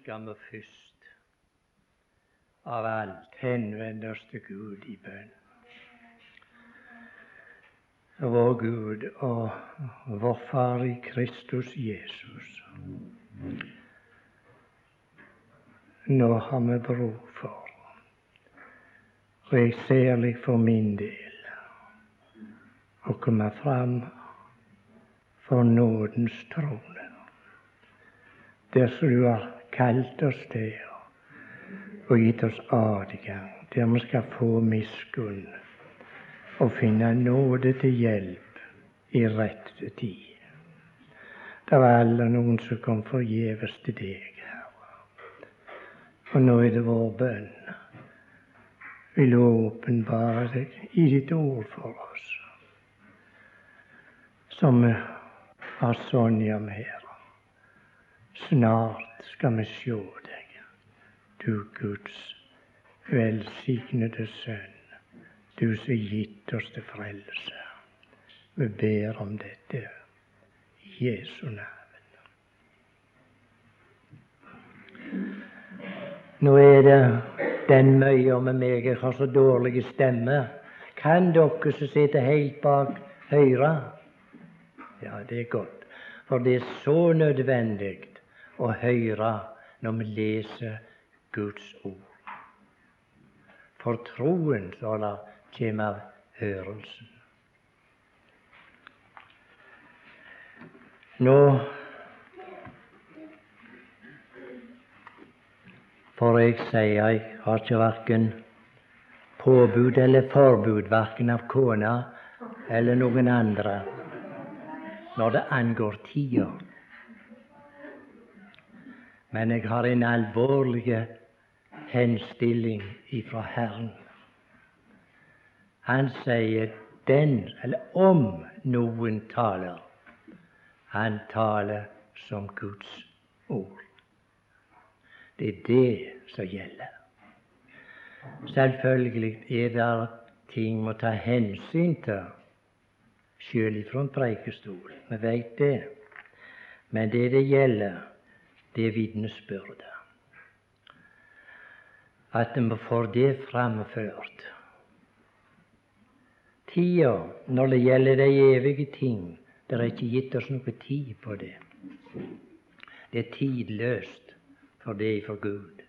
skal vi først av alt henvende oss til Gud i bønn. Vår Gud og vår Far i Kristus Jesus. Nå har vi bruk for, og jeg særlig for min del, å komme fram for nådens trone, der som du har kalt oss der og gitt oss adgang, der vi skal få miskunn og finne nåde til hjelp i rette tid. Det var alle noen som kom forgjeves til deg, Herre. Og nå er det vår bønn. Vil du åpenbare deg i ditt ord for oss, som vi har Sonja med her. Snart skal vi sjå deg, du Guds velsignede Sønn, du som gitt oss til frelse. Vi ber om dette i Jesu navn. Nå er det den møya med meg jeg har så dårlig stemme. Kan dere som sitter helt bak, høre? Ja, det er godt. For det er så nødvendig å høre når vi leser Guds ord. For troen, så det, kommer av hørelsen. Nå får jeg si jeg har ikke verken påbud eller forbud, verken av kona eller noen andre når det angår tida. Men jeg har en alvorlig henstilling ifra Herren. Han sier den, eller om noen taler, han taler som Guds ord. Det er det som gjelder. Selvfølgelig er det ting må ta hensyn til sjøl ifra en preikestol. Vi veit det. Men det det gjelder, det vitnesbyrdet. At vi får det framført. Tida, når det gjelder de evige ting, det er ikke gitt oss noe tid på det. Det er tidløst, for det for Gud.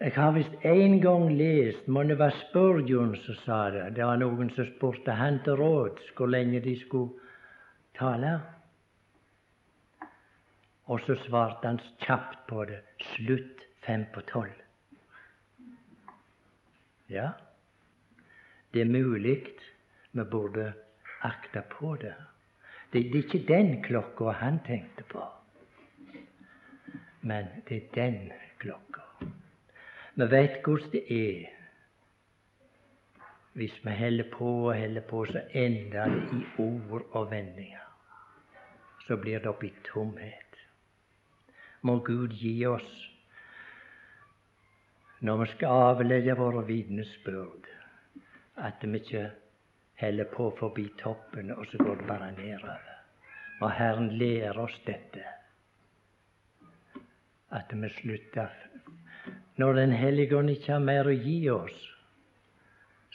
Jeg har visst en gang lest må det være Spurgeon som sa det. Det var noen som spurte han til råds hvor lenge de skulle tale. Og så svarte han kjapt på det slutt fem på tolv. Ja, det er mulig vi burde akte på det. Det, det er ikke den klokka han tenkte på, men det er den klokka. Vi vet hvordan det er. Hvis vi holder på og holder på, så ender det i ord og vendinger. Så blir det opp i tomhet. Må Gud gi oss, når vi skal avlegge våre vitnesbyrd, at vi ikke heller på forbi toppen, og så går det bare nedover. Må Herren lære oss dette, at vi slutter når Den hellige ånd ikke har mer å gi oss,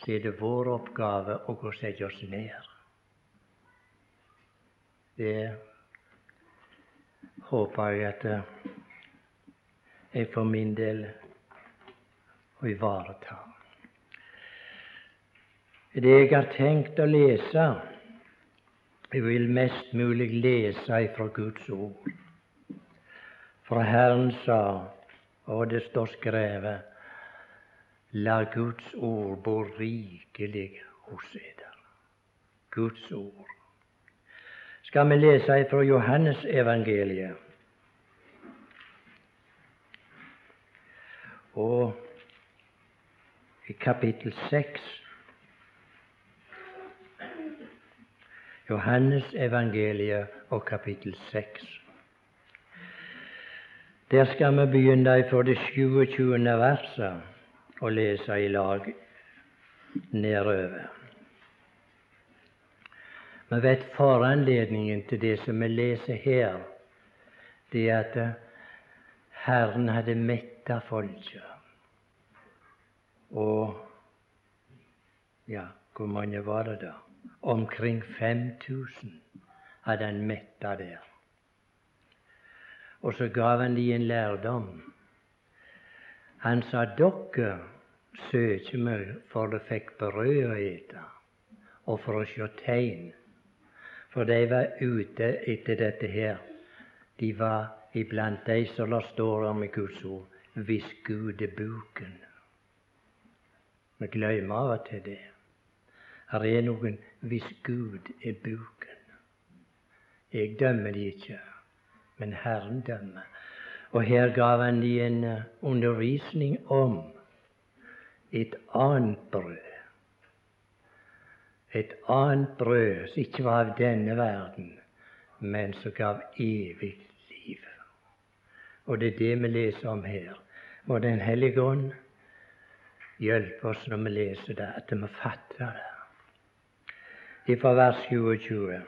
så er det vår oppgave å gå og sette oss ned. Det håper jeg at jeg for min del å ivareta. Det jeg har tenkt å lese Jeg vil mest mulig lese fra Guds ord. For Herren sa og det står skrevet La Guds ord bo rikelig hos eder. Guds ord. Skal vi lese fra Johannes evangeliet? Og i kapittel 6 Johannes evangeliet og kapittel 6. Der skal vi begynne fra det 27. verset og lese i lag nedover. Vi vet foranledningen til det som vi leser her, det er at Herren hadde metta folket. Og ja, hvor mange var det da? Omkring 5000 hadde han metta der. Og så gav han dem en lærdom. Han sa dere søker meg for dere fikk brød å ete, og for å se tegn. For de var ute etter dette her. De var iblant de som la står om i Guds ord hvis Gud er buken. Vi glemmer av og til det. Her er noen hvis Gud er buken. Jeg dømmer de ikke, men Herren dømmer. Og her gav han de en eh, undervisning om et annet brød et annet brød som ikke var av denne verden, men som gav evig liv. Og det er det vi leser om her. Må Den hellige ånd hjelpe oss når vi leser det, at vi fatter det. Fra vers 27.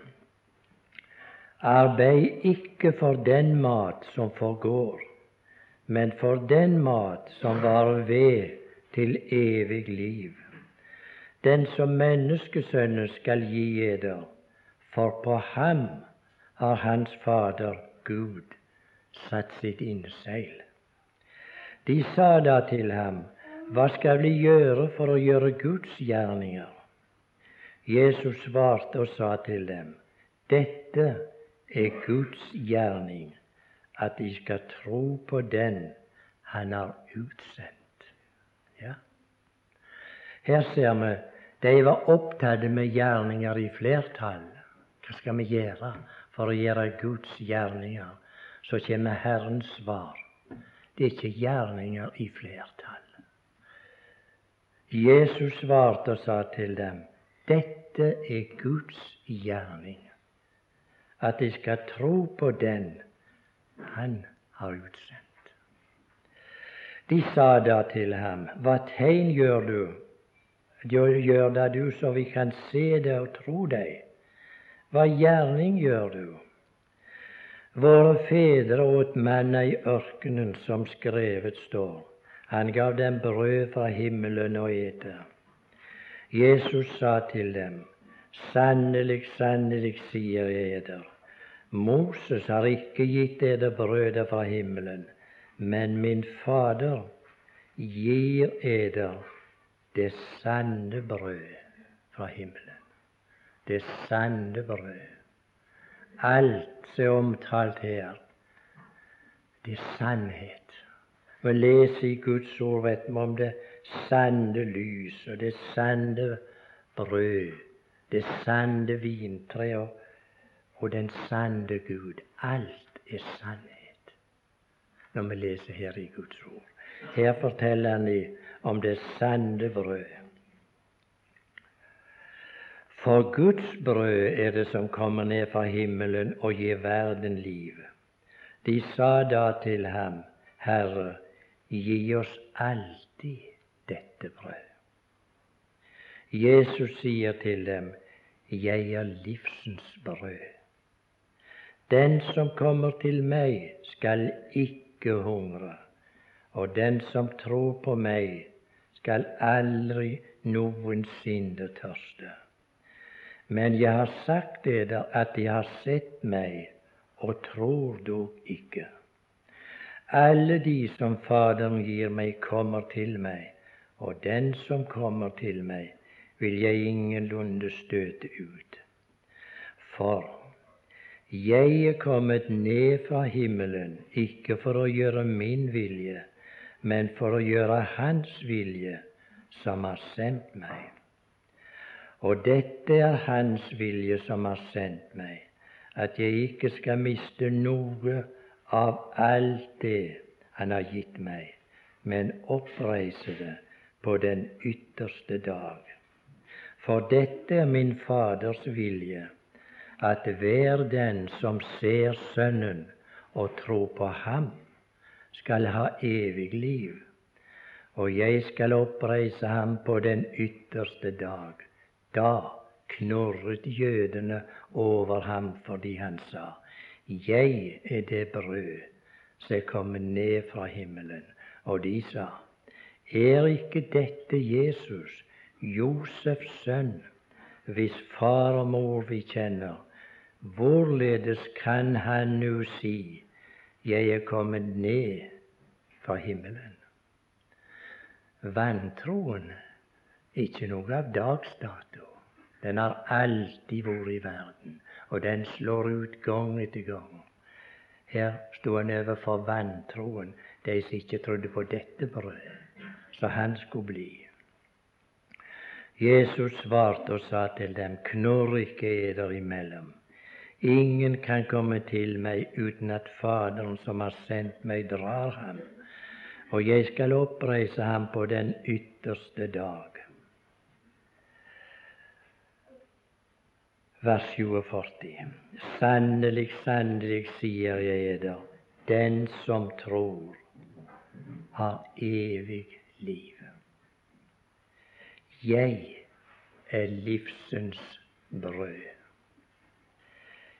Arbeid ikke for den mat som forgår, men for den mat som varer ved til evig liv den som menneskesønnen skal gi eder, for på ham har hans Fader Gud satt sitt innseil. De sa da til ham, Hva skal vi gjøre for å gjøre Guds gjerninger? Jesus svarte og sa til dem, Dette er Guds gjerning, at de skal tro på den Han har utsendt. Ja. Her ser vi de var opptatt med gjerninger i flertall. Hva skal vi gjøre for å gjøre Guds gjerninger? Så kommer Herrens svar. Det er ikke gjerninger i flertall. Jesus svarte og sa til dem, dette er Guds gjerning, at de skal tro på den Han har utsendt. De sa da til ham, Hva tegn gjør du Gjør det du, så vi kan se det og tro deg. Hva gjerning gjør du? Våre fedre åt manna i ørkenen, som skrevet står. Han gav dem brød fra himmelen å ete. Jesus sa til dem, Sannelig, sannelig, sier jeg eder, Moses har ikke gitt eder brødet fra himmelen, men min Fader gir eder det sanne brød fra himmelen. Det sanne brød. Alt er omtalt her, det er sannhet. Vi leser i Guds ord vet vi om det sanne lys og det sanne brød, det sanne vintre og, og den sanne Gud. Alt er sannhet når vi leser her i Guds ord. Her forteller han om det sanne brød. For Guds brød er det som kommer ned fra himmelen og gir verden liv. De sa da til ham, Herre, gi oss alltid dette brød. Jesus sier til dem, Jeg er livsens brød. Den som kommer til meg, skal ikke hungre, og den som tror på meg, skal aldri noensinne tørste. Men jeg har sagt dere at de har sett meg og tror dog ikke. Alle de som Faderen gir meg, kommer til meg, og den som kommer til meg, vil jeg ingenlunde støte ut. For jeg er kommet ned fra himmelen, ikke for å gjøre min vilje, men for å gjøre Hans vilje, som har sendt meg. Og dette er Hans vilje som har sendt meg, at jeg ikke skal miste noe av alt det Han har gitt meg, men oppreise det på den ytterste dag. For dette er min Faders vilje, at hver den som ser Sønnen og tror på Ham, skal ha evig liv, og jeg skal oppreise ham på den ytterste dag. Da knurret jødene over ham fordi han sa, Jeg er det brød som er ned fra himmelen. Og de sa, er ikke dette Jesus, Josefs sønn, hvis far og mor vi kjenner? Hvorledes kan han nå si, jeg er kommet ned fra himmelen? Vantroen er ikke noe av dags dato. Den har alltid vært i verden, og den slår ut gang etter gang. Her sto han overfor vantroen, de som ikke trodde på dette brødet, så han skulle bli. Jesus svarte og sa til dem, knorr ikke eder imellom. Ingen kan komme til meg uten at Faderen som har sendt meg, drar ham og jeg skal oppreise ham på den ytterste dag. Vers 47. Sannelig, sannelig, sier jeg eder, den som tror, har evig liv. Jeg er livsens brød.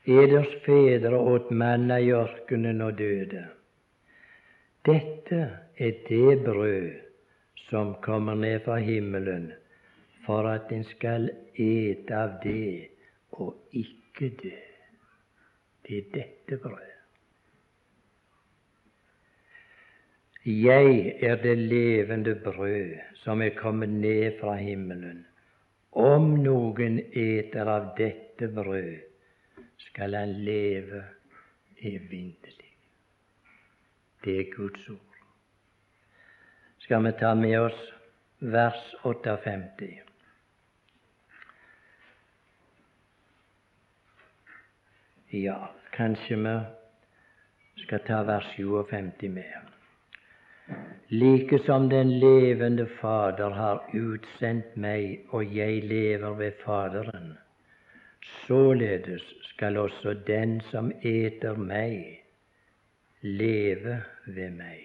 Eders fedre åt manna i ørkenen og døde. Dette er det brød som kommer ned fra himmelen, for at en skal ete av det og ikke dø. Det er dette brødet. Jeg er det levende brød som er kommet ned fra himmelen. Om noen eter av dette brød, skal han leve evinnelig. Det er Guds ord. Skal vi ta med oss vers 58? Ja, kanskje vi skal ta vers 57 med. Like som den levende Fader har utsendt meg, og jeg lever ved Faderen, således skal også den som eter meg, leve ved meg.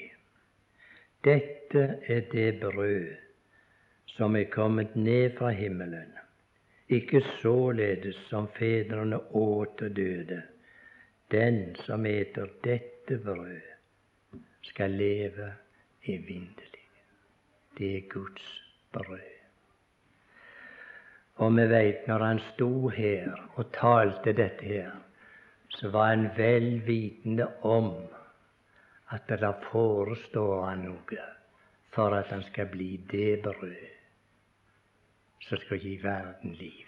Dette er det brød som er kommet ned fra himmelen, ikke således som fedrene åt og døde. Den som eter dette brød, skal leve evinnelig. Det er Guds brød. Og vi veit når han sto her og talte dette her, så var han vel vitende om at det forestår han noe for at han skal bli det brød som skal gi verden liv.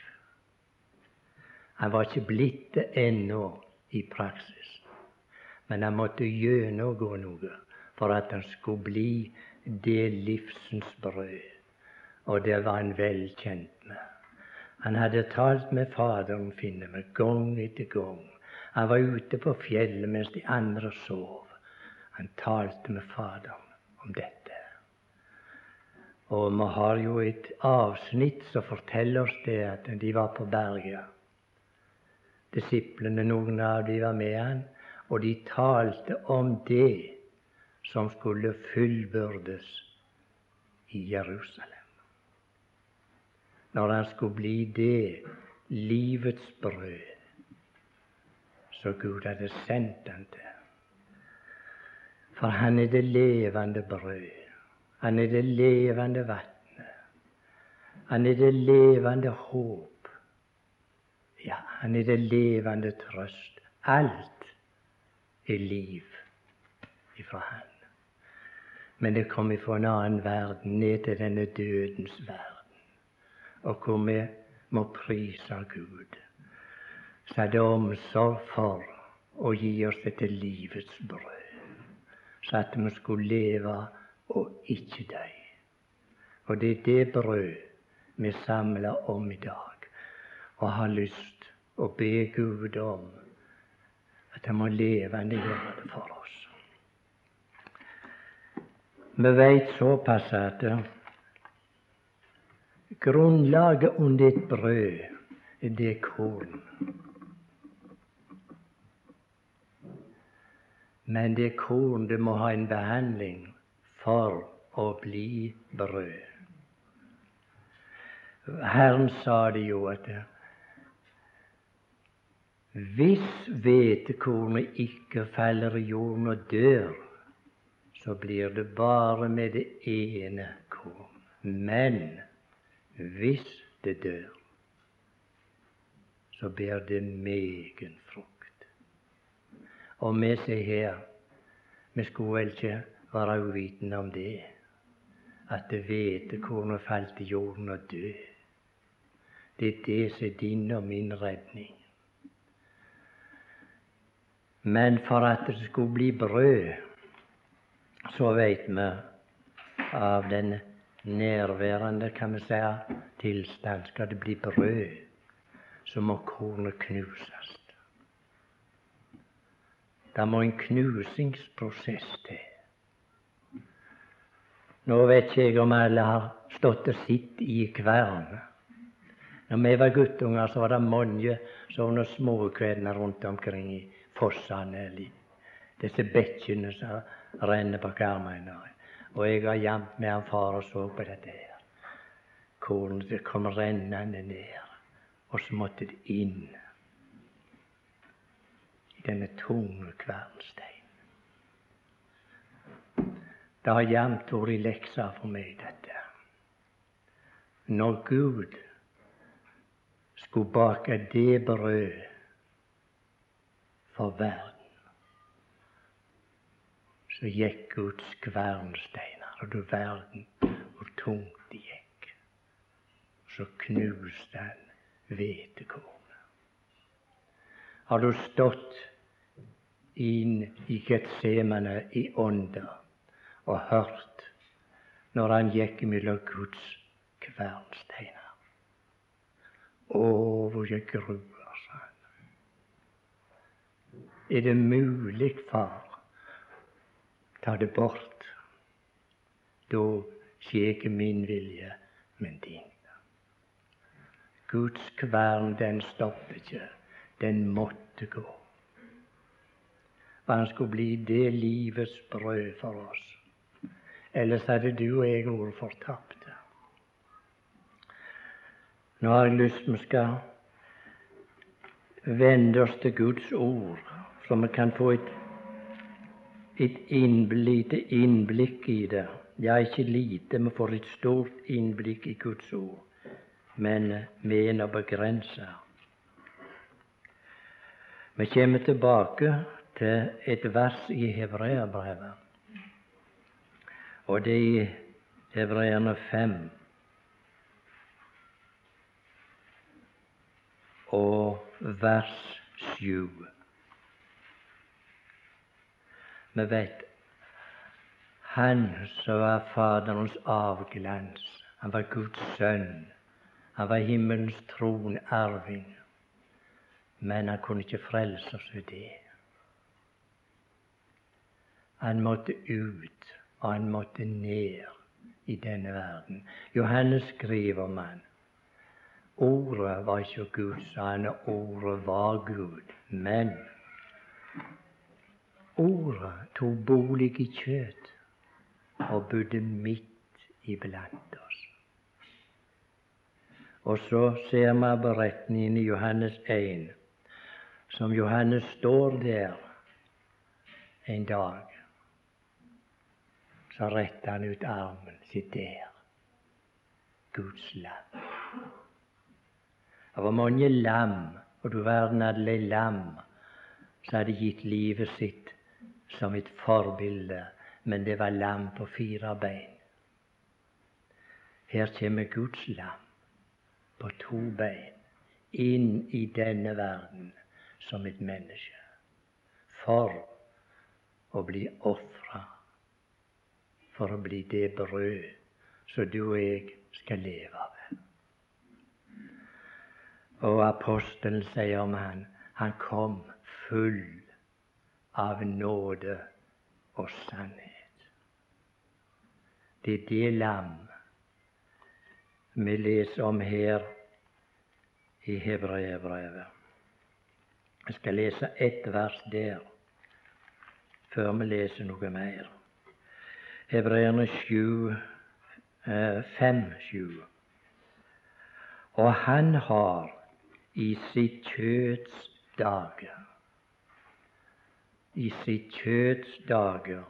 Han var ikke blitt det ennå i praksis, men han måtte gjennomgå noe for at han skulle bli det livsens brød. Og det var han vel kjent med. Han hadde talt med Faderen, finner vi, gang etter gang. Han var ute på fjellet mens de andre sov. Han talte med Faderen om dette. Og vi har jo et avsnitt som forteller oss det at de var på berget. Disiplene, noen av de var med han, og de talte om det som skulle fullbyrdes i Jerusalem. Når han skulle bli det livets brød som Gud hadde sendt han til. For han er det levende brød. Han er det levende vannet. Han er det levende håp. Ja, han er det levende trøst. Alt er liv ifra Han. Men det kom ifra en annen verden, ned til denne dødens verden, og hvor vi må prise Gud. Så hadde omsorg for å gi oss dette livets brød så at vi skulle leve og ikke dø. Og det er det brød vi samler om i dag, og har lyst å be Gud om at han må levende gjøre det for oss. Vi veit såpass at grunnlaget under et brød, det er korn. Men det korn det må ha en behandling for å bli brød. Herren sa det jo at Hvis hvetekornet ikke faller i jorden og dør, så blir det bare med det ene korn. Men hvis det dør, så bærer det megen frukt. Og vi ser her, vi skulle vel ikke være uvitende om det, at hvetekornet falt i jorden og døde. Det er det som er din og min redning. Men for at det skulle bli brød, så veit vi av den nærværende kan vi si, tilstand skal det bli brød, så må kornet knuses. Det må en knusingsprosess til. Nå vet ikke jeg om alle har stått og sett i kvern. Når vi var guttunger, så var det mange sånne småkvedner rundt omkring i fossene eller disse bekkene som renner på Karmøyna. Og jeg var jevnt med han far og så på dette her. Kornet kom rennende ned, og så måtte det inn i denne tunge kvernsteinen. Det har jevnt vært leksa for meg, dette. Når Gud skulle bake det brød for verden, så gikk Guds kvernsteiner, og du verden hvor tungt de gikk. Så knuste han hvetekornet. Har du stått inn i Getsemane i ånda og hørt når han gikk mellom Guds kvernsteiner? Å, hvor jeg gruer, sa han. Er det mulig, far, Ta det bort. Da skjer ikke min vilje, men din. Guds kvern, den stopper ikke. Den måtte gå. For han skulle bli det livets brød for oss. Ellers hadde du og jeg vært fortapte. Nå har jeg lyst vi skal vende oss til Guds ord, så vi kan få et et lite innblikk i det. Ja, ikke lite, vi får et stort innblikk i Guds ord, men er nå begrensa. Vi kommer tilbake til et vers i Hebreabrevet, og det er i Hebreerne 5. Og vers sju. Vi vet han som var Faderens avglans. Han var Guds sønn. Han var himmelens tronarving. Men han kunne ikke frelse oss ved det. Han måtte ut, og han måtte ned i denne verden. Johannes skriver om han. Ordet var ikke Gud, sa han, og ordet var Gud. Men Ordet tok bolig i kjøtt og bodde midt iblant oss. Og så ser vi beretningen i Johannes 1, som Johannes står der en dag. Så retter han ut armen. Se der, Guds lam. Det var mange lam, og du verden alle lam som hadde gitt livet sitt som et forbilde, men det var lam på fire bein. Her kommer Guds lam på to bein inn i denne verden som et menneske for å bli ofra, for å bli det brød som du og jeg skal leve av. Og apostelen sier om han han kom full av nåde og sannhet. Det er det lam vi leser om her i Hebreabrevet. Jeg skal lese ett vers der før vi leser noe mer. Hebreerne 7, 5, 7. Og han har i sitt kjøts dager, i sitt kjøds dager,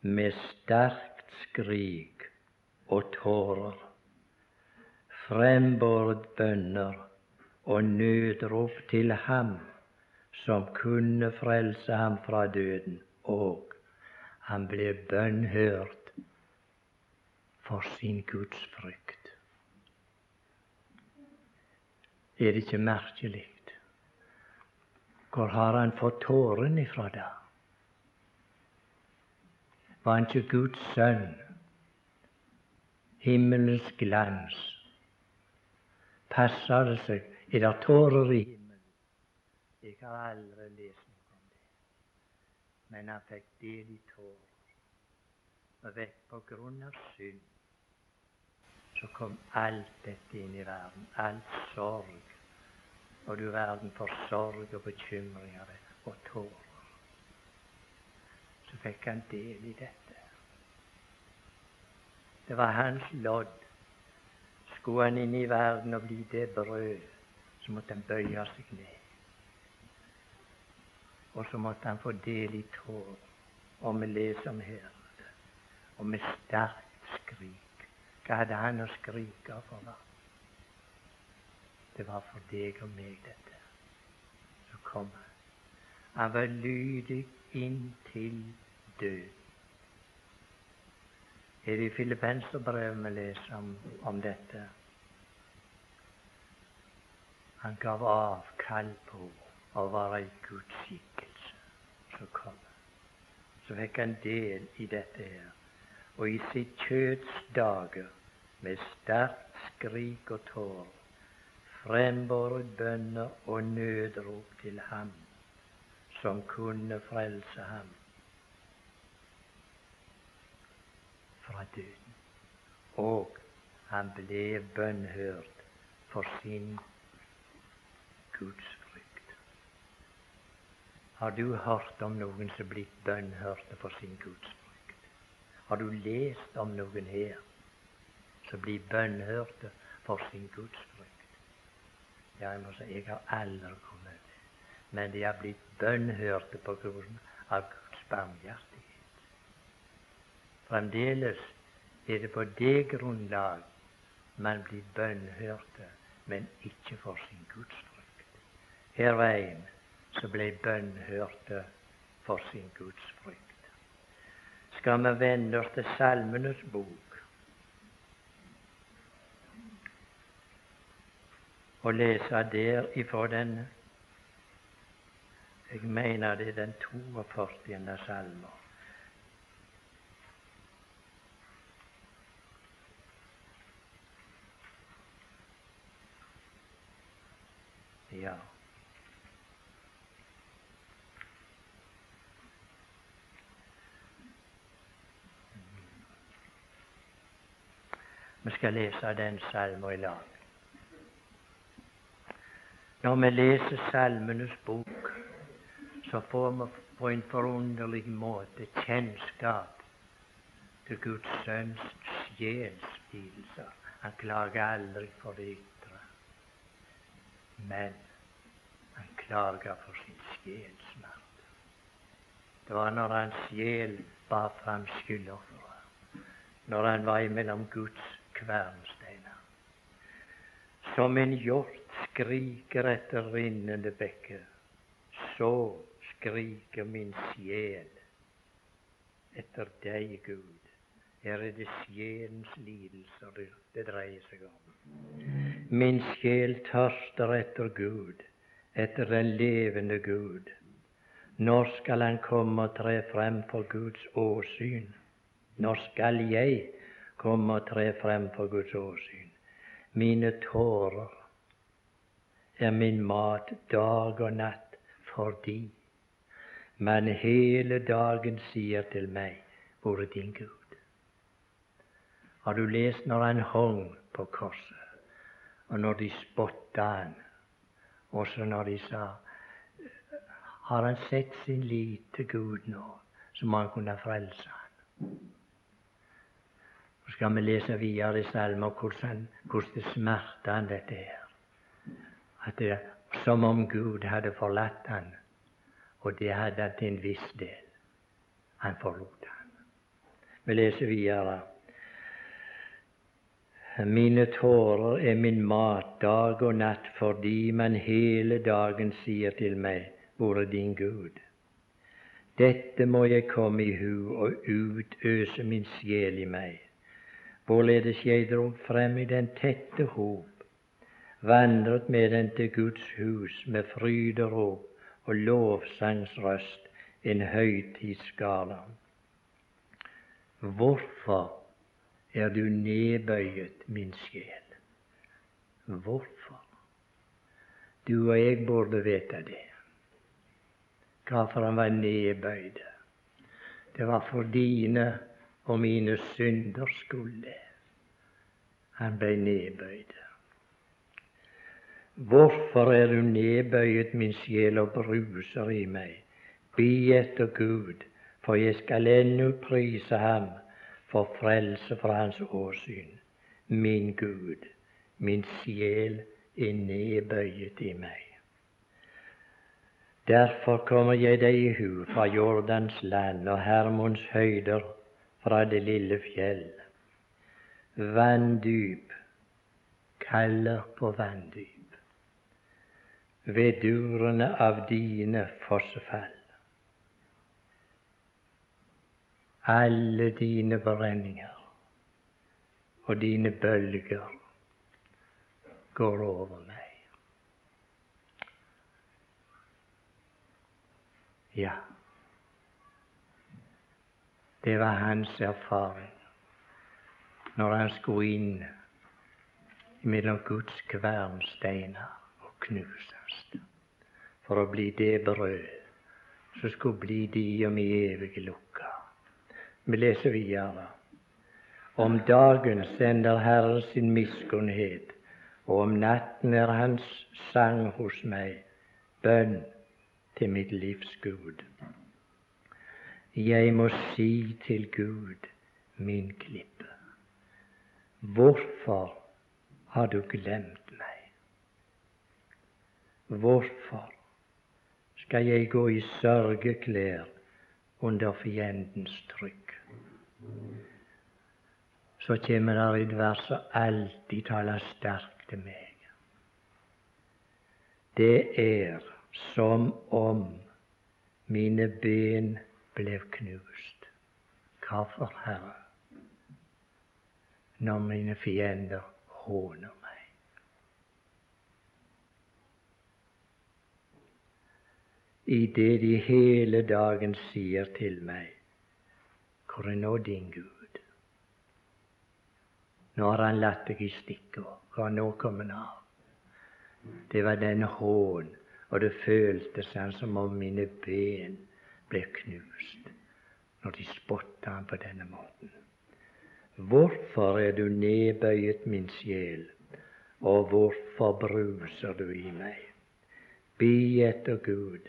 med sterkt skrik og tårer, frembåret bønner og nødrop til ham som kunne frelse ham fra døden, og han ble bønnhørt for sin gudsfrykt. Er det ikke merkelig? Hvor har han fått tårene ifra da? Var han ikke Guds sønn? Himmelens glans. Passer det seg? Er det tårer i himmelen? Jeg har aldri lest noe om det. Men han fikk del i tårer. Og vekk på grunn av synd så kom alt dette inn i verden. All sorg. Og du verden for sorg og bekymringer og tårer. Så fikk han del i dette. Det var hans lodd. Skulle han inn i verden og bli det brød, så måtte han bøye seg ned. Og så måtte han få del i tårer. Og om her. Og med sterkt skrik. Hva hadde han å skrike for? da? Det var for deg og meg, dette. Så kom han. Var lydig inntil død. Er det i Filippenserbrevet vi leser om, om dette? Han gav avkall på å være i Guds skikkelse. Så kom. Så fikk han del i dette her. Og i sitt kjøtts dager, med sterkt skrik og tårer, frembåret bønner og nødrop til ham som kunne frelse ham fra døden. Og han ble bønnhørt for sin gudsfrykt. Har du hørt om noen som er blitt bønnhørte for sin gudsfrykt? Har du lest om noen her som blir bønnhørte for sin gudsfrykt? Ja, jeg må si jeg har aldri kommet til Men de har blitt bønnhørte på grunn av Guds barmhjertighet. Fremdeles er det på det grunnlag man blir bønnhørte, men ikke for sin gudsfrykt. Her var en som ble bønnhørte for sin gudsfrykt. Skal vi vende oss til Salmenes bok, og lese der ifra den Jeg mener det er den 42. salmen. Ja. Vi skal lese den salmen i lag. Når vi leser Salmenes bok, så får vi på en forunderlig måte kjennskap til Guds sønns sjelslidelser. Han klager aldri for det ytre, men han klager for sin sjelsmerte. Det var når hans sjel bar fram skyldofferet, når han var imellom Guds kvernsteiner. Som en hjort skriker etter rinnende bekker, så skriker min sjel etter deg, Gud. Her er det sjelens lidelser det, dreier seg om. Min sjel tørster etter Gud, etter den levende Gud. Når skal Han komme og tre frem for Guds åsyn? Når skal jeg komme og tre frem for Guds åsyn? Mine tårer er min mat dag og natt fordi man hele dagen sier til meg, hvor er din Gud? Har du lest når han hong på korset, og når de spotta han, også når de sa Har han sett sin lit til Gud nå, så må han kunne frelse han? Så skal vi lese videre i salmer hvordan, hvordan det smerter han dette her at det som om Gud hadde forlatt han, og det hadde han til en viss del. Han forlot han. Vi leser videre. Mine tårer er min mat dag og natt fordi man hele dagen sier til meg, hvor er din Gud? Dette må jeg komme i hu og utøse min sjel i meg, hvorledes jeg drog frem i den tette hop, vandret med den til Guds hus med fryderop og lovsangsrøst en høytidsskala. Hvorfor er du nedbøyet, min sjel? Hvorfor? Du og jeg burde vite det. Hvorfor han var nedbøyd. Det var for dine og mine synders skyld. Han ble nedbøyd. Hvorfor er du nedbøyet, min sjel, og bruser i meg? Bi etter Gud, for jeg skal ennå prise ham for frelse fra hans åsyn. Min Gud, min sjel er nedbøyet i meg. Derfor kommer jeg deg i hu fra Jordans land og Hermons høyder fra det lille fjell. Vanndyp kaller på vanndyp ved durene av dine fossefall. Alle dine brenninger og dine bølger går over meg. Ja, det var hans erfaring når han skulle inn mellom Guds kvernsteiner og knuses for å bli det brød som skulle bli de og mi evige lukka. Vi leser videre. Om dagen sender Herren sin miskunnhet, og om natten er Hans sang hos meg, bønn til mitt livs Gud. Jeg må si til Gud, min klippe, hvorfor har du glemt meg? Hvorfor skal jeg gå i sørgeklær under fiendens trykk? Så kommer der et vers som alltid taler sterkt til meg. Det er som om mine ben ble knust. Hvorfor, Herre? Når mine fiender håner meg. I det de hele dagen sier til meg hvor er nå din Gud? Nå har han latt deg i stikken. Hva nå nå kommet av? Det var den hån, og det føltes han som om mine ben ble knust når de spotta han på denne måten. Hvorfor er du nedbøyet, min sjel, og hvorfor bruser du i meg? Be etter Gud,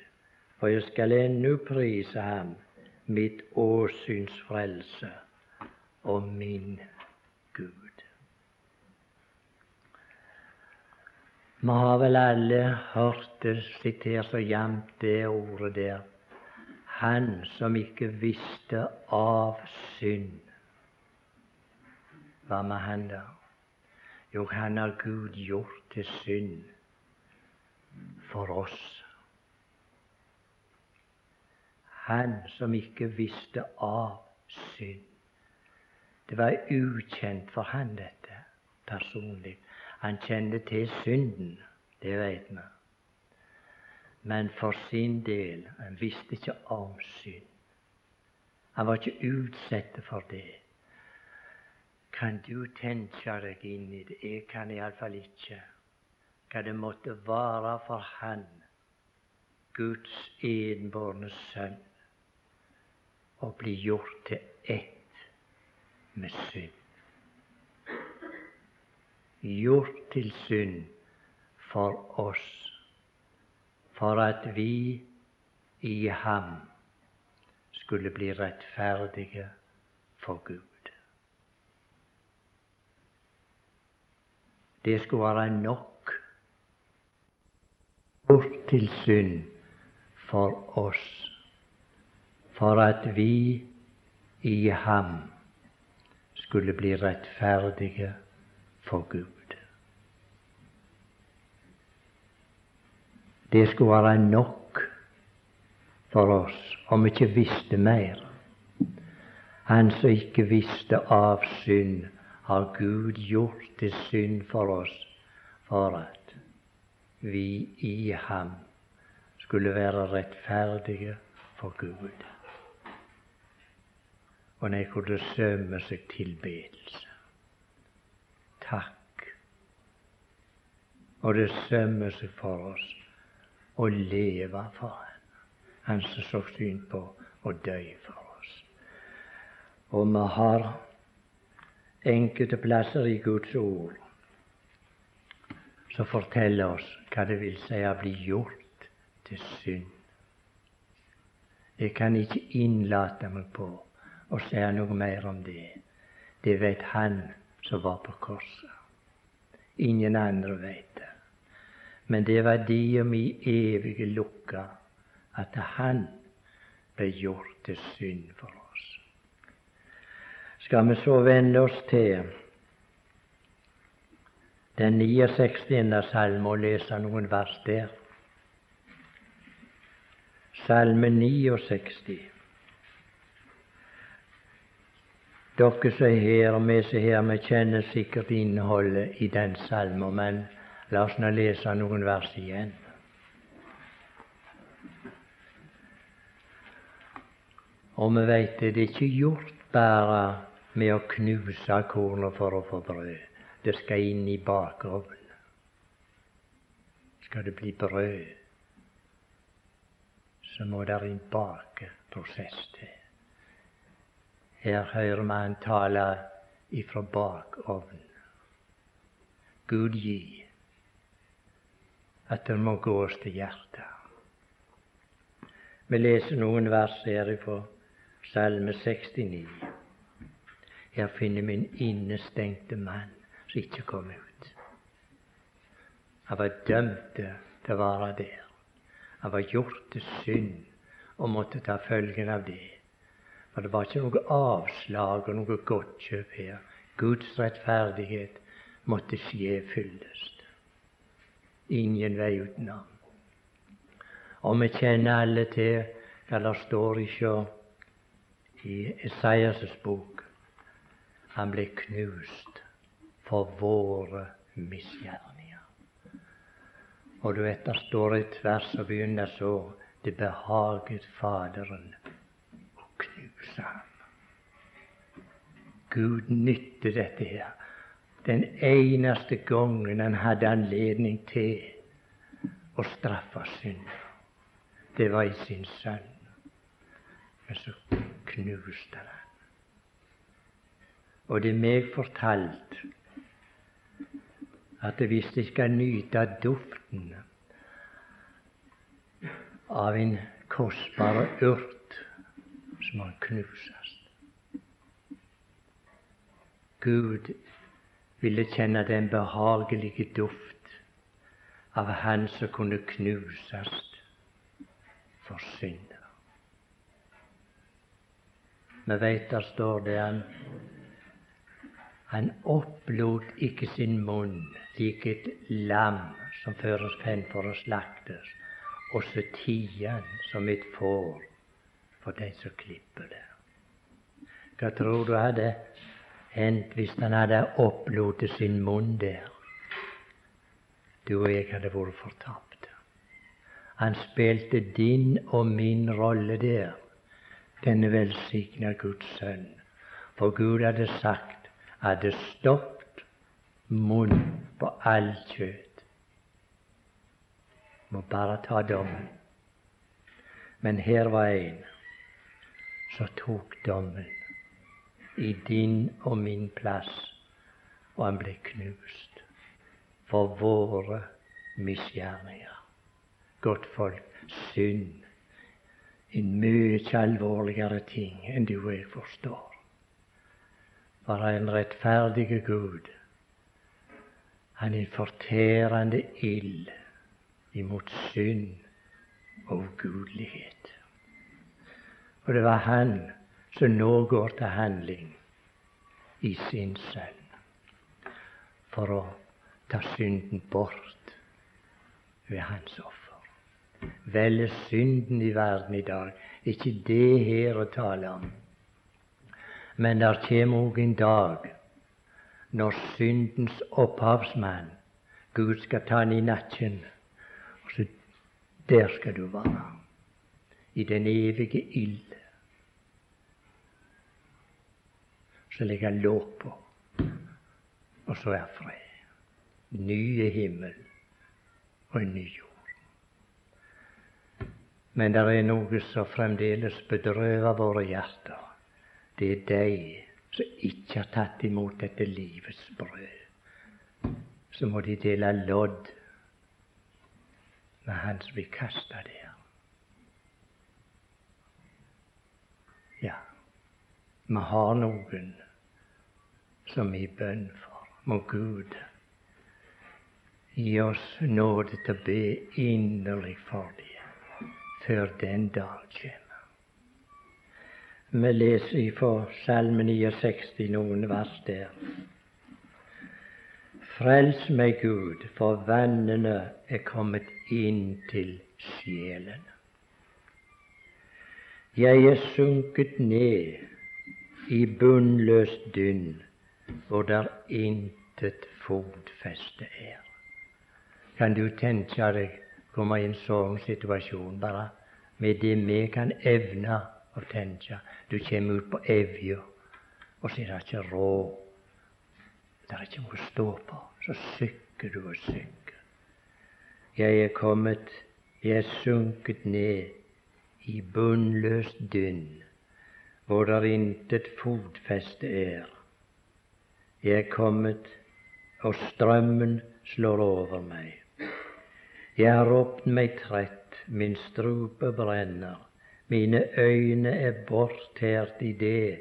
for jeg skal ennå prise ham mitt åsyns frelse og min Gud. Vi har vel alle hørt det sitert så jevnt, det ordet der. Han som ikke visste av synd. Hva med han da? Jo, han har Gud gjort til synd for oss. Han som ikke visste av synd. Det var ukjent for han dette personlig. Han kjente til synden, det vet vi. Men for sin del han visste ikke om synd. Han var ikke utsatt for det. Kan du tenke deg inn i det? Jeg kan iallfall ikke. Hva det måtte være for han, Guds enbårne sønn, og bli gjort til ett med synd. Gjort til synd for oss, for at vi i ham skulle bli rettferdige for Gud. Det skulle være nok til synd for oss, for at vi i ham skulle bli rettferdige for Gud. Det skulle være nok for oss om vi ikke visste mer. Han som ikke visste av synd, har Gud gjort til synd for oss, for at vi i ham skulle være rettferdige for Gud. Og nei, hvor det sømmer seg tilbedelse. Takk. Og det sømmer seg for oss å leve for Han, Han som så syn på å dø for oss. Og vi har enkelte plasser i Guds ord som forteller oss hva det vil si å bli gjort til synd. Jeg kan ikke innlate meg på å si noe mer om det. Det vet Han som var på korset. Ingen andre vet det. Men det var de og mi evige lukka at Han ble gjort til synd for oss skal vi så vende oss til den 69. salme og lese noen vers der. Salme 69. Dere som er her, og vi som er her, vi kjenner sikkert innholdet i den salmen, men la oss nå lese noen vers igjen. Og vi veit det, det er ikke gjort bare med å knuse kornet for å få brød. Det skal inn i bakovnen. Skal det bli brød, så må det en bakeprosess til. Her hører vi han tale ifra bakovnen. Gud gi at det må gås til hjertet. Vi leser noen vers her fra Salme 69. Her finner vi en innestengte mann som ikke kom ut. Han var dømt til å være der. Han var gjort til synd og måtte ta følgen av det. For det var ikke noe avslag og noe godtkjøp her. Guds rettferdighet måtte skje fyllest. Ingen vei utenom. Og vi kjenner alle til hva det står i Esaias' bok han ble knust for våre misgjerninger. Og du vet, der står et vers som begynner så Det behaget Faderen ham. Gud nytte dette her. Den eneste gangen han hadde anledning til å straffe synder, det var i sin sønn. Men så knuste han og det er meg fortalt at hvis de skal nyte duften av en kostbar urt, så har den. Gud ville kjenne den behagelige duft av Han som kunne knuses for synder. Vi veit der står det han han opplot ikke sin munn lik et lam som føres frem for å slaktes, og så tier han som et får for de som klipper det. Hva tror du hadde hendt hvis han hadde opplotet sin munn der? Du og jeg hadde vært fortapt. Han spilte din og min rolle der, denne velsigna Guds sønn. For Gud hadde sagt hadde stoppet munn på all kjøtt. Må bare ta dommen. Men her var en som tok dommen i din og min plass, og han ble knust for våre misgjerninger. Godt folk, synd en mye alvorligere ting enn du og jeg forstår var en rettferdig Gud. Han er fortærende ild imot synd og ugudelighet. Og det var han som nå går til handling i sin sønn for å ta synden bort ved hans offer. Vel synden i verden i dag. Ikke det her å tale om. Men der kommer òg en dag når syndens opphavsmann, Gud, skal ta han i nakken. Så der skal du være, i den evige ild. Så legger han låg på, og så er fred. Nye himmel og en ny jord. Men det er noe som fremdeles bedrøver våre hjerter det er de som ikke har tatt imot dette livets brød. Så må de dele lodd med Han som vil kaste der. Ja, vi har noen som vi bønn for. Må Gud gi oss nåde til å be inderlig for dem før den dag kommer. Vi leser fra Salme 69 noen vers der. Frels meg, Gud, for vannene er kommet inn til sjelen. Jeg er sunket ned i bunnløst dynn, hvor der intet fotfeste er. Kan du tenke deg komme i en sånn situasjon, bare med det vi kan evne å tenke. Du kommer ut på Evja, og så er det ikke råd. Det er ikke noe å stå på. Så sykker du og sykker. Jeg er kommet, jeg er sunket ned i bunnløst dynn, hvor der intet fotfeste er. Jeg er kommet, og strømmen slår over meg. Jeg har ropt meg trett, min strupe brenner. Mine øyne er bortært i det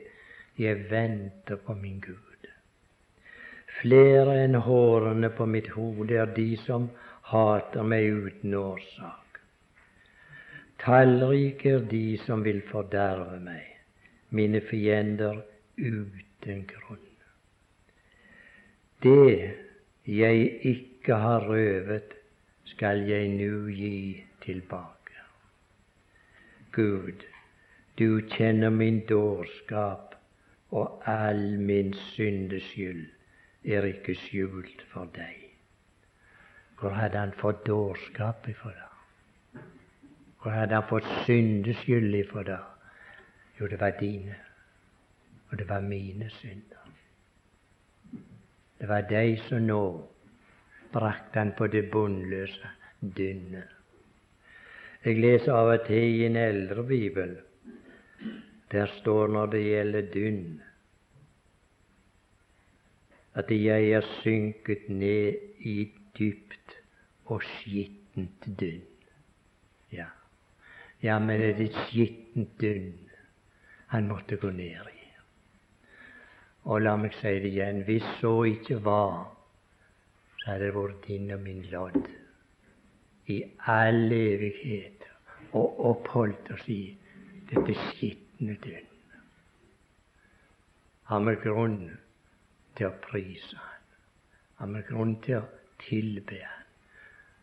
jeg venter på min Gud. Flere enn hårene på mitt hode er de som hater meg uten årsak. Tallrike er de som vil forderve meg, mine fiender uten grunn. Det jeg ikke har røvet, skal jeg nu gi tilbake. Gud, du kjenner min dårskap, og all min syndeskyld er ikke skjult for deg. Hvor hadde han fått dårskap ifra? Hvor hadde han fått syndeskyld ifra det? Jo, det var dine, og det var mine synder. Det var de som nå brakte han på det bunnløse dynnet. Jeg leser av og til i en eldre bibel. Der står når det gjelder dynn, at jeg er synket ned i dypt og skittent dynn. Ja, men det er et skittent dynn han måtte gå ned i. Og la meg si det igjen, hvis så ikke var, så hadde det vært din og min lodd i all evighet og oppholdt oss i dette skitne dynn. Har vi grunn til å prise Han? Har vi grunn til å tilbe Han?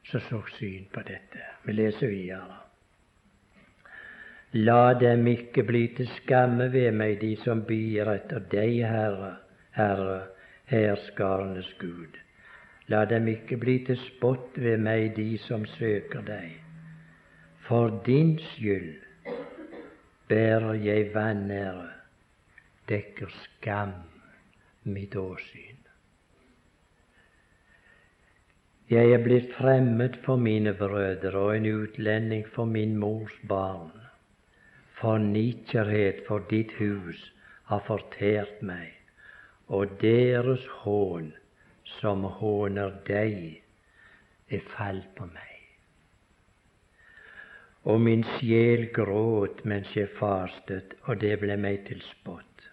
Så så syn på dette. Vi leser videre. La dem ikke bli til skamme ved meg, de som byr etter deg, Herre, Herre, herskarenes Gud. La dem ikke bli til spott ved meg, de som søker deg. For din skyld bærer jeg vanære, dekker skam mitt åsyn. Jeg er blitt fremmed for mine brødre og en utlending for min mors barn. For nikkerhet for ditt hus har fortært meg, og deres hån som håner deg, er falt på meg. Og min sjel gråt mens jeg fastet, og det ble meg til spott.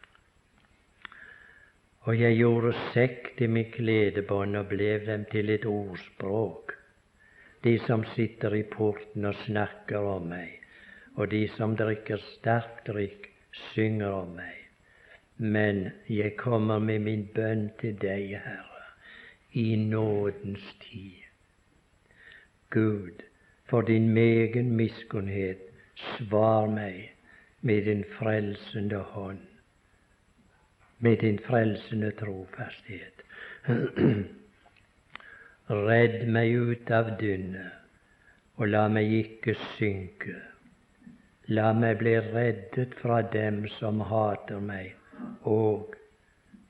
Og jeg gjorde sekk til mitt kledebånd og ble dem til et ordspråk. de som sitter i porten og snakker om meg, og de som drikker sterkt drikk, synger om meg. Men jeg kommer med min bønn til deg, Herre, i nådens tid. Gud, for din megen miskunnhet, svar meg med din frelsende hånd, med din frelsende trofasthet. Redd meg ut av dynnet, og la meg ikke synke. La meg bli reddet fra dem som hater meg, og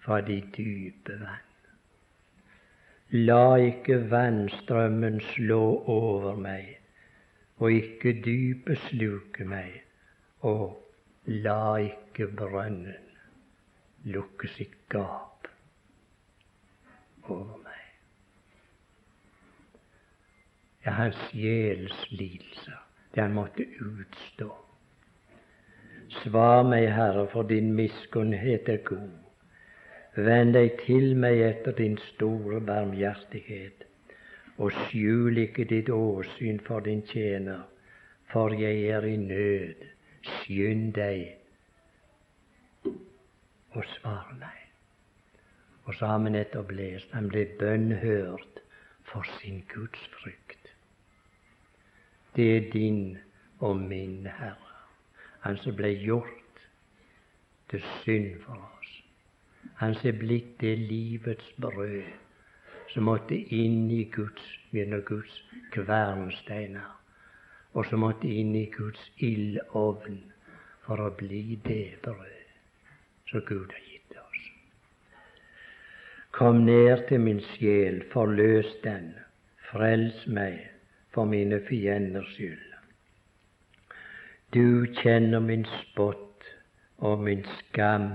fra de dype vann. La ikke vannstrømmen slå over meg, og ikke dypet sluke meg, og la ikke brønnen lukke sitt gap over meg. ja, hans sjels lidelser, det han måtte utstå. Svar meg, Herre, for din miskunnhet er god. Vend deg til meg etter din store barmhjertighet, og skjul ikke ditt åsyn for din tjener, for jeg er i nød. Skynd deg og svar meg. Og så har vi han ble bønnhørt for sin Guds frykt. Det er din og min Herre, Han som ble gjort til synd for oss. Han som er blitt det livets brød som måtte inn i Guds gjennom Guds kvernsteiner, og som måtte inn i Guds ildovn for å bli det brød som Gud har gitt oss. Kom ned til min sjel, forløs den, frels meg for mine fienders skyld. Du kjenner min spott og min skam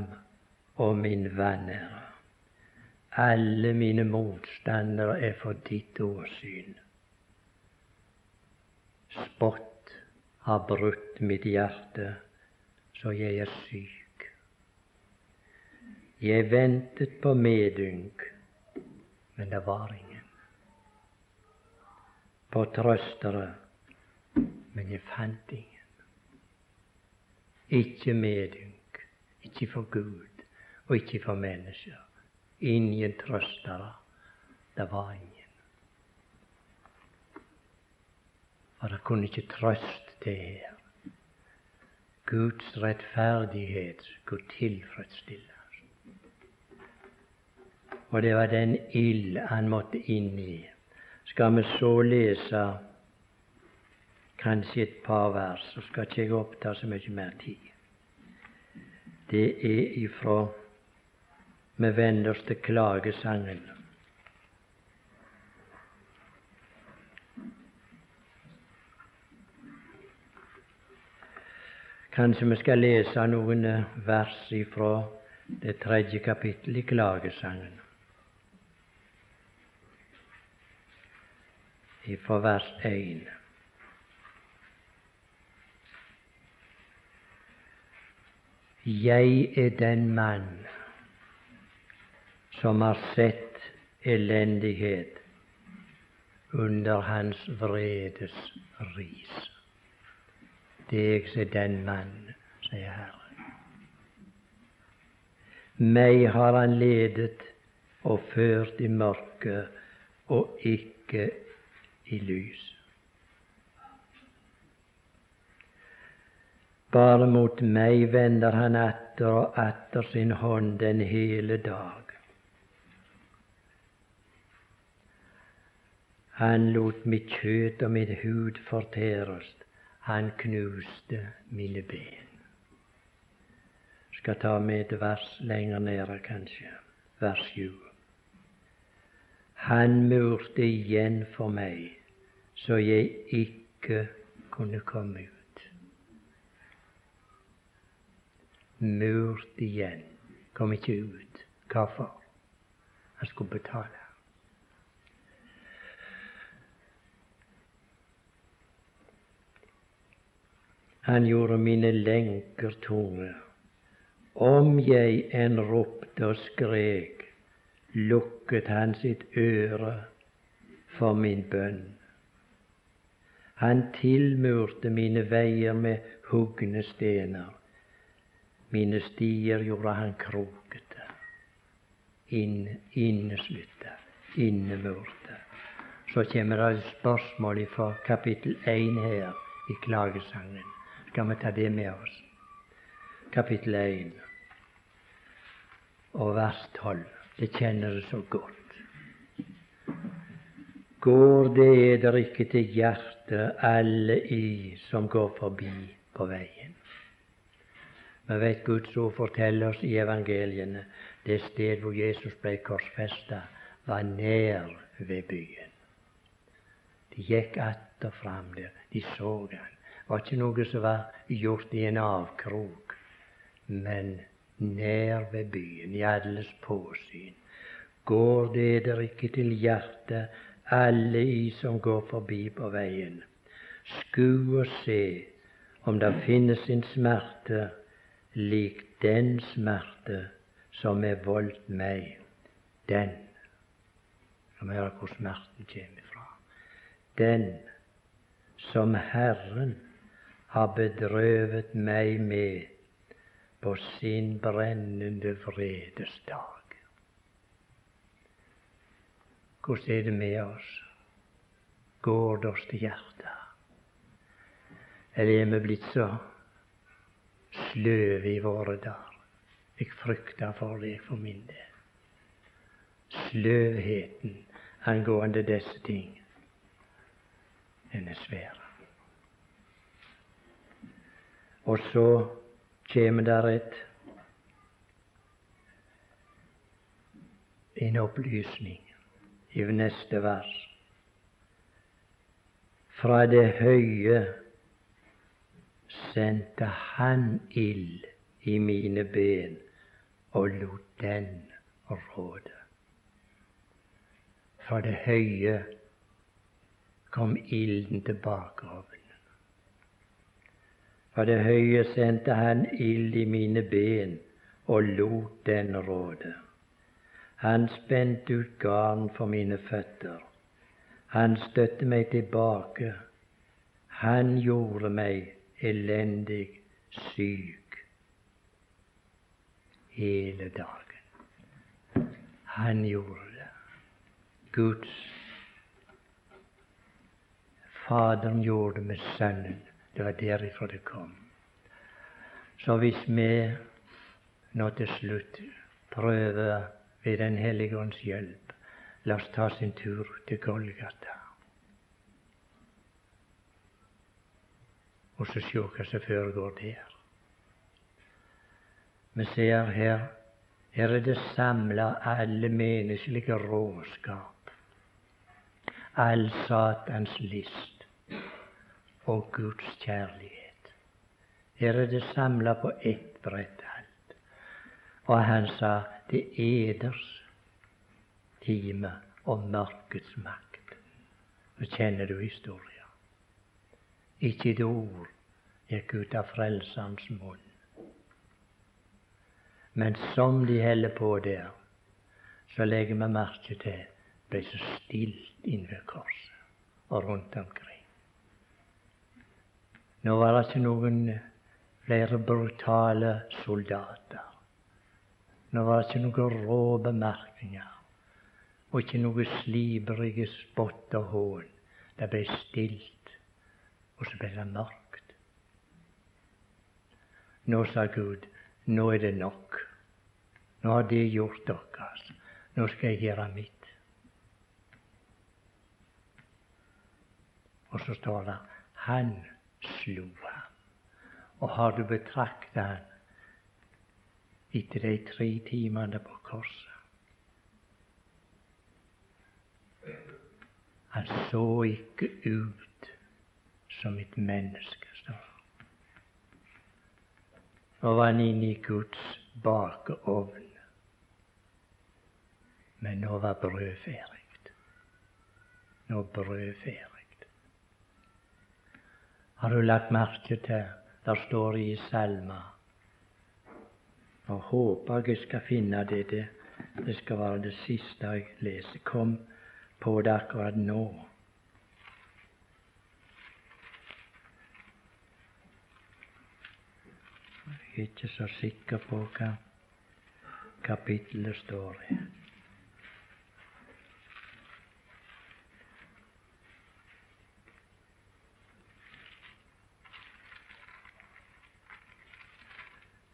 og min vanære. Alle mine motstandere er for ditt åsyn. Spott har brutt mitt hjerte, så jeg er syk. Jeg ventet på medynk, men det var ingen på trøstere, men jeg fant ingen. Ikke medynk, ikke for Gud og ikke for mennesker. Ingen trøstere. Det var ingen. For det kunne ikke trøst det her. Guds rettferdighet skulle tilfredsstilles. Og det var den ild han måtte inn i skal vi så lese kanskje et par vers, så skal ikke jeg oppta så mye mer tid. Det er ifra Vi vender oss til klagesangen. Kanskje vi skal lese noen vers ifra det tredje kapittelet i klagesangen. Ifra vers 1. Jeg er den mann som har sett elendighet under hans vredes ris. Det er jeg den mann, sier Herren. Meg har han ledet og ført i mørket og ikke i lys. Bare mot meg vender han atter og atter sin hånd den hele dag. Han lot mitt kjøtt og mitt hud fortæres, han knuste mine ben. Skal ta med et vers lenger nede, kanskje, vers 7. Han murte igjen for meg så jeg ikke kunne komme ut. Murt igjen. Kom ikke ut. Hvorfor? Han skulle betale. Han gjorde mine lenker tunge. Om jeg enn ropte og skrek, lukket han sitt øre for min bønn. Han tilmurte mine veier med hugne stener. Mine stier gjorde han krokete, inn, inneslutta, innemurte. Så kommer det et spørsmål fra kapittel 1 her i klagesangen. Skal vi ta det med oss? Kapittel 1 og vers 12. Det kjenner du så godt. Går det eder ikke til hjertet, alle i som går forbi på veien? Vi vet Guds ord forteller oss i evangeliene det sted hvor Jesus ble korsfesta, var nær ved byen. De gikk att og fram der. De så han. Det var ikke noe som var gjort i en avkrok, men nær ved byen, i alles påsyn. Går det der ikke til hjertet, alle i som går forbi på veien? Sku og se om det finnes en smerte lik den smerte som er voldt meg, den som hører hvor smerten kommer fra. Den som Herren har bedrøvet meg med på sin brennende vredes dag. Hvordan er det med oss? Går det oss til hjertet? Eller er vi blitt så sløve i våre dager? Jeg frykter for det for min del. Sløvheten angående disse ting, den er svær. Og så kjem der et en opplysning i neste vers. Fra det høye sendte Han ild i mine ben og lot den råde. Fra det høye kom ilden tilbake bakgrunnen. fra det høye sendte han ild i mine ben og lot den råde. Han spente ut garn for mine føtter. Han støtte meg tilbake. Han gjorde meg elendig syk hele dagen. Han gjorde det. Guds Faderen gjorde det med Sønnen. Det var derifra det kom. Så hvis vi nå til slutt prøver ved Den hellige ånds hjelp, la oss ta sin tur til Golgata. Og så se hva som foregår der. Vi ser her her er det samla alle menneskelige råskap, all Satans list og Guds kjærlighet. Her er det samla på ett brett alt. Og han sa det er eders time og mørkets makt. Nå kjenner du historia. Ikke et ord gikk ut av Frelserens munn. Men som de holder på der, så legger vi merke til det ble så stilt innved korset og rundt omkring. Nå var det ikke noen flere brutale soldater. Nå var det ikke noen rå bemerkninger og ikke noe slibrige spott og hån. Det ble stilt, og så ble det mørkt. Nå sa Gud, nå er det nok. Nå har det gjort deres. Nå skal jeg gjøre mitt. Og så står det Han slo ham. Og har du betrakta han etter de tre timene på korset? Han så ikke ut som et menneske. står Nå var han inne i Guds bakeovn. Men nå var brød ferdig. Nå brød ferdig. Har du lagt merke til der står det i salma Og håper jeg skal finne det. Det, det skal være det siste jeg leser. Kom på det akkurat nå. er ikke så sikker på hva kapittelet står i.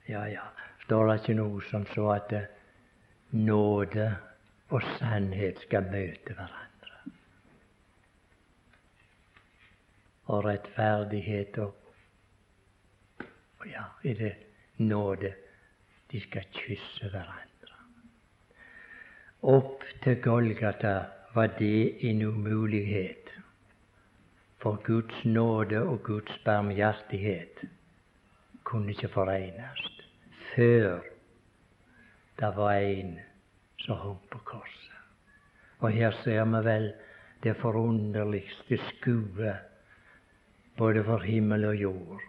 Ja, ja, står det ikke noe som så at nåde og sannhet skal møte hverandre? Og rettferdighet og ja, i det nåde? De skal kysse hverandre. Opp til Golgata var det en umulighet, for Guds nåde og Guds barmhjertighet kunne ikke forenes før det var en som hang på korset. Og her ser vi vel det forunderligste skue både for himmel og jord.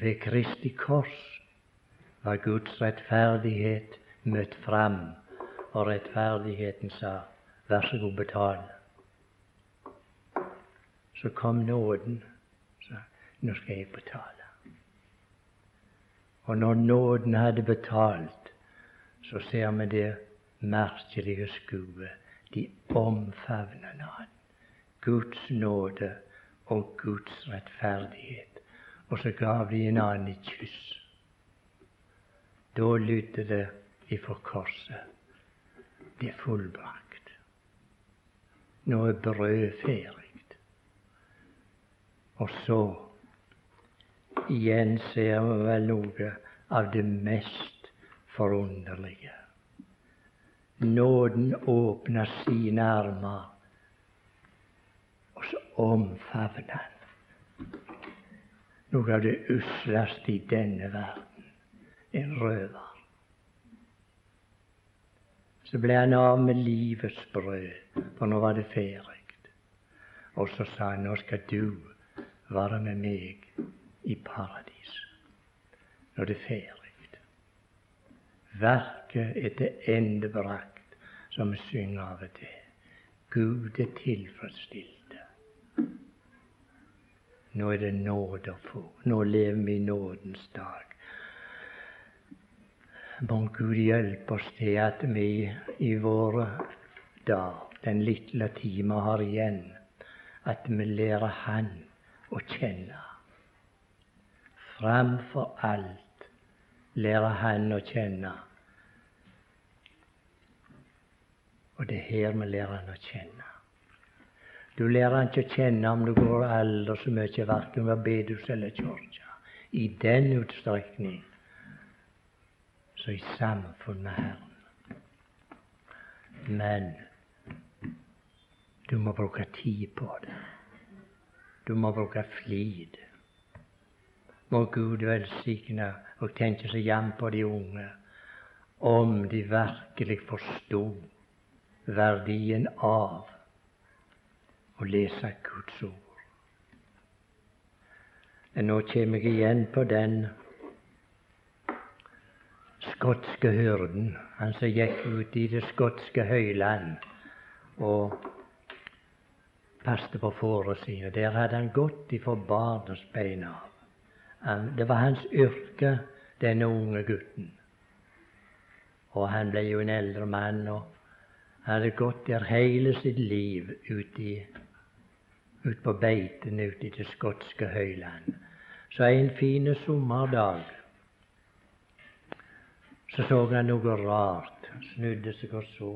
Ved Kristi kors var Guds rettferdighet møtt fram, og rettferdigheten sa, vær så god, betal. Så kom nåden, sa, nå skal jeg betale. Og når nåden hadde betalt, så ser vi det merkelige skuet. De omfavner Han. Guds nåde og Guds rettferdighet. Og så gav de en annen et kyss. Da lydde det ifra korset. Det er fullbrakt. Nå er brødet ferdig. Og så igjen ser vi vel noe av det mest forunderlige. Nåden åpner sine armer, og så omfavner han noe av det usleste i denne verden en røver. Så ble han av med livets brød, for nå var det ferdig. Og så sa han nå skal du være med meg i paradis når det er ferdig. Verket er til ende brakt, som vi synger av og til. Gud er tilfredsstilte. Nå er det nåde å få. Nå lever vi i nådens dag. Må Gud hjelpe oss til at vi i våre dager, den lille tid vi har igjen, at vi lærer Han å kjenne Framfor alt lærer Han å kjenne. Og det er her vi lærer Han å kjenne. Du lærer ikke å kjenne om du går aldri så mye, verken ved bedehus eller kirke, i den utstrekning så i samfunn med Herren. Men du må bruke tid på det. Du må bruke flid. Må Gud velsigne og tenke seg hjem på de unge, om de virkelig forstod verdien av å lese Guds ord. Men nå kommer jeg igjen på den skotske hyrden, han som gikk ut i det skotske høyland og passet på fårene sine. Der hadde han gått ifra barnsbein av. Det var hans yrke, denne unge gutten. Og han ble jo en eldre mann og hadde gått der hele sitt liv ut, i, ut på beitene ute i det skotske høyland. Så en fin sommerdag så så han noe rart. Snudde seg og så.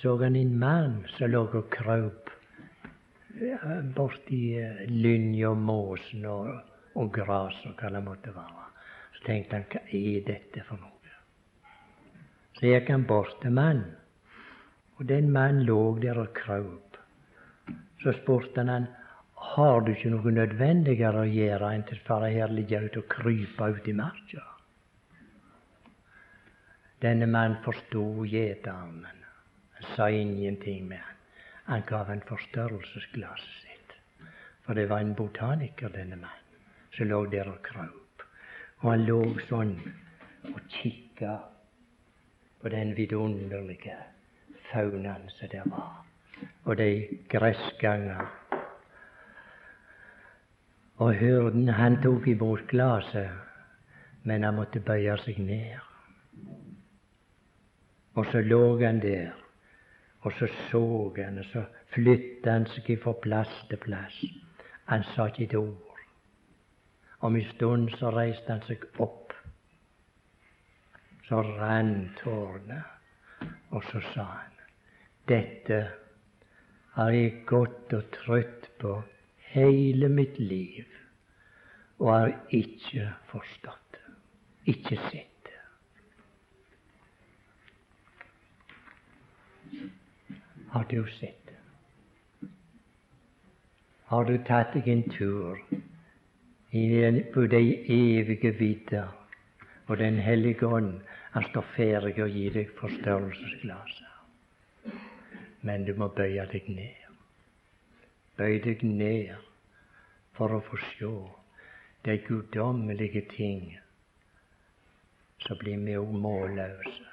Så han en mann som lå og kraup borti eh, lynja og måsen og og gras og hva det måtte være. Så tenkte han hva er dette for noe? Så gikk han bort til mannen, og den mannen lå der og kraup. Så spurte han han har du ikke noe nødvendigere å gjøre enn til å her ligge ute og krype ut i marka? Denne mannen forsto gjetermen. Han sa ingenting med han. Han gav en forstørrelsesglasset sitt. For det var en botaniker, denne mannen som lå der og kraup. Og han lå sånn og kikka på den vidunderlige faunaen som der var, og de gressganger Og hyrden han tok imot glasset, men han måtte bøye seg ned. Og så lå han der, og så så han, og så flytta han seg fra plass til plass. Han sa ikke et ord. Om en stund så reiste han seg opp. Så rant tårene, og så sa han dette har jeg gått og trøtt på hele mitt liv og har ikke forstått det, ikke sett. Har du sett det? Har du tatt deg en tur på de evige vidder, og Den hellige ånd han står ferdig å gi deg forstørrelsesglasset? Men du må bøye deg ned. Bøy deg ned for å få se de guddommelige ting så blir vi òg målløse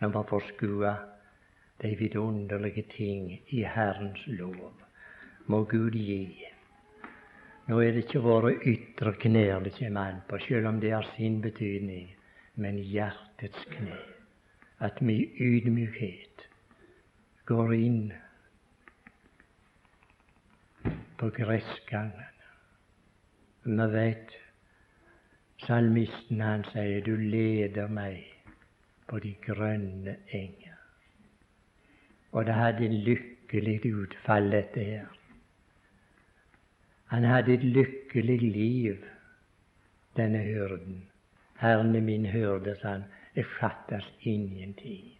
når vi får skue de vidunderlige ting i Herrens lov. Må Gud gi. Nå er det ikke våre ytre knær det kommer an på, selv om det har sin betydning, men hjertets kne. At vi i ydmykhet går inn på gressgangen. Vi vet salmisten han sier 'Du leder meg på de grønne enger'. Og det hadde en lykkelig utfall, dette her. Han hadde et lykkelig liv, denne hyrden. Herren er min hyrde, sa han. Det fattes ingenting.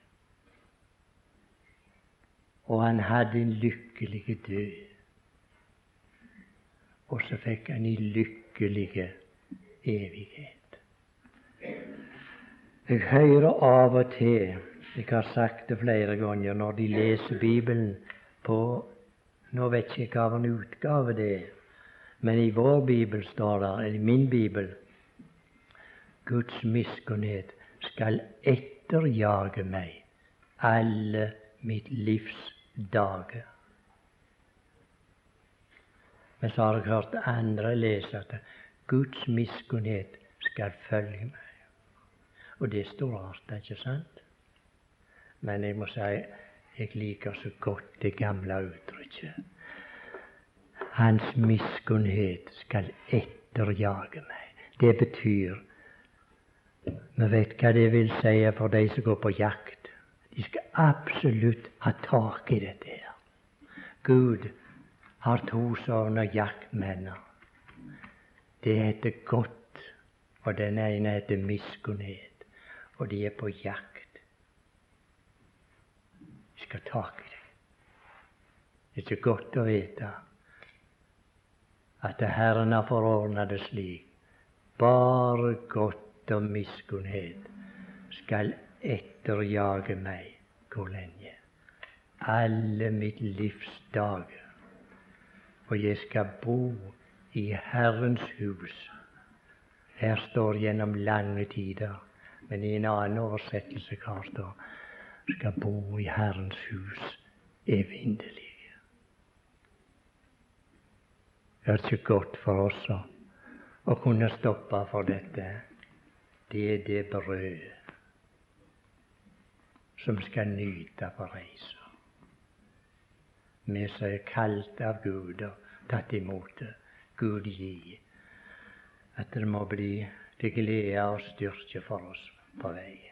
Og han hadde en lykkelig død og så fikk han en lykkelige evighet. Jeg hører av og til, jeg har sagt det flere ganger, når de leser Bibelen på Nå vet jeg ikke hvilken utgave det er, men i vår bibel står det, eller i min bibel Guds miskunnhet skal etterjage meg alle mitt livs dager. Men så har jeg hørt andre lese at Guds miskunnhet skal følge meg. Og det står rart, ikke sant? Men jeg må si jeg liker så godt det gamle uttrykket. Hans miskunnhet skal etterjage meg. Det betyr Vi vet hva det vil si for de som går på jakt. De skal absolutt ha tak i dette her. Gud har to sånne jaktmenner. Det heter godt, og den ene heter miskunnhet. Og de er på jakt. De skal ha tak i det. Det er så godt å vite at Herren har forordna det slik. Bare godt og miskunnhet skal etterjage meg hvor lenge? Alle mitt livs dager og jeg skal bo i Herrens hus. Her står gjennom lange tider, men i en annen oversettelse hva står skal bo i Herrens hus evinnelig. Det er ikke godt for oss å kunne stoppe for dette. Det er det brød som skal nyte reisa vi som er kalt av Gud og tatt imot det. Gud gi at det må bli til glede og styrke for oss på veien.